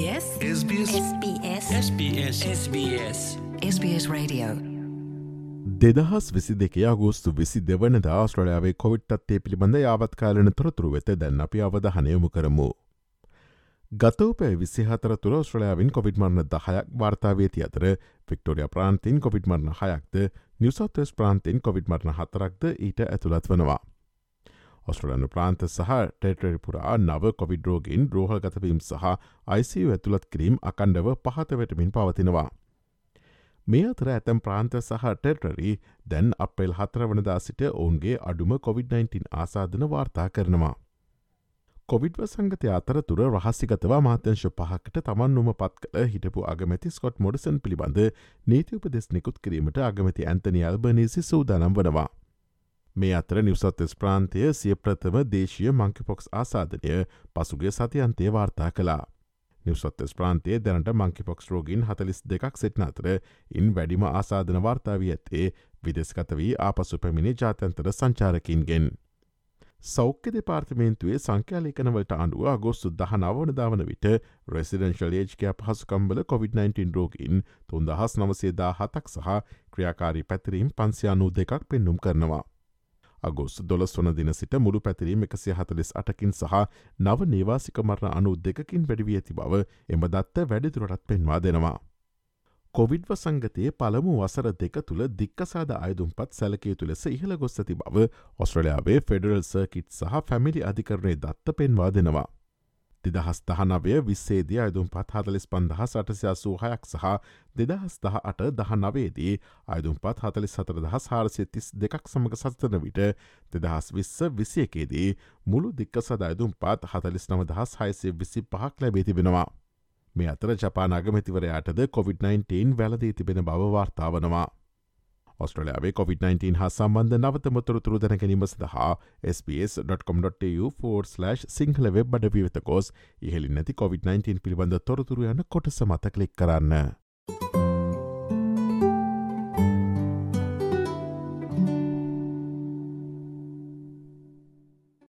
SBS? SBS. SBS. SBS. SBS. SBS Radio. දෙදහස් විසි දෙකේ අගෝස්තු විසි දෙවන ආස්ට්‍රලයාාවේ කොවිට්ටත්තේ පිළිබඳ යාවත්කාලන තොරතුරු වෙත දැන් අපි අවධහනයමු කරමු. ගතවපෑ විසිහතර තුර ස්ට්‍රලයාාවින් කොවිඩ්මරණ දහයක් වාර්තාවේති අතර වික්ටෝරිය ප්‍රාන්තින් කොවිඩ්මරණ හයක්ද නිවසත්වස් ප්‍රාන්තින් කොවිඩ්මරණ හතරක්ද ඊට ඇතුළත් වනවා. ඔස්ට්‍රලයනු ප්‍රාන්ත සහ ටෙටරිපුරා නව කොවිඩ්රෝගින් රෝහල් ගතවීම් සහ ICU ඇතුළත් කිරීම් අකණ්ඩව පහතවැටමින් පවතිනවා. මේ අතර ඇතැම් ප්‍රාන්ත සහ ටෙටරි දැන් අපෙල් හතර වනදා සිට ඔවුන්ගේ අඩුම COොVID-19 ආසාධන වාර්තා කරනවා. කොවිඩ්ව සංගතය අතරතුර රහස්සිගතව මාත්‍යංශ පහකට තමන් නොම පත් කළ හිටපු අගමැති ස්කොට් මොඩසන් පිළිබඳ නීති උපදෙස් නිකුත් කිරීමට අගමැති ඇන්තනි අල්බනීසි සූදානම් වනවා. මේ අතර නිවසත්ස් ප්‍රාන්තය සිය ප්‍රථම දේශීය මංකිපොක්ස් ආසාධනය පසුගේ සතියන්තය වාර්තා කලා. නිවසත්ස් ප්‍රාන්තේ දැනට මංකිපොක්ස් රෝගින් හතලිස් දෙකක් සිට්න අතර ඉන් වැඩිම ආසාධන වාර්තාවී ඇත්තේ විදෙස්කත වී ආපසු පැමිණි ජාතන්තර සංචාරකින්ගෙන්. සෞඛ්‍ය දෙපාර්තමේන්තුවේ සංඛ්‍යාලේකනවලට අනුව අගොස්තු දහ නවනදාවන විට රෙසිඩන්ශල් ඒජ්කයා පහසුකම්බල COොVID-19 රෝගින් තුන් දහස් නවසේදා හතක් සහ ක්‍රියාකාරී පැතිරීම් පන්සියානූ දෙකක් පෙන්නුම් කරනවා. අගොස් දොළස් වන දින සිට මුළු පැතිරීම එකසිය හතලෙස් අටකින් සහ නව නේවාසික මරණ අනු දෙකින් වැඩිවිය ඇති බව එම දත්ත වැඩිදුරටත් පෙන්වා දෙනවා. කොවිඩ්ව සංගතයේ පළමු වසර දෙක තුළ දික්කසාද අයදුම්පත් සැලකයුතු ලෙස ඉහළ ගොස් ඇති බව ඔස්ට්‍රලයාාවේ ෆෙඩරල් සර්කිට් සහ ෆැමිලි අධිකරණය දත්ත පෙන්වා දෙනවා. දෙදහස් දහනවය විස්සේදී අයදුම් පත් හතලිස් පන්දහස් අටසයාසූ හයක් සහ දෙදහස් දහ අට දහ නවේදී අයදුම් පත් හතලිස් සතර දහස් හාරසය තිස් දෙකක් සමඟ සස්තන විට දෙදහස් විස්ස විසියකේදී මුළු දික්කසද අයදුම් පත් හතලිස් නව දහස් හයිසේ විසි පහක් ලැබේ තිබෙනවා. මේ අතර ජපාන අගමැතිවරයාටද COොVID-19 වැලදී තිබෙන බව වාර්තාවනවා. ඔස්ට්‍රලයාාවේ COොVID-19 හා සම්බන්ධ නවතම තොරතුරු දැන ගැනීම සඳහා SBS.com.tu4/ සිංහල වෙබ් අඩ විවත ගෝස් ඉහලි නැති COොVID-19 පිළිබඳ තොරතුරු යන කොටස මත කලික් කරන්න.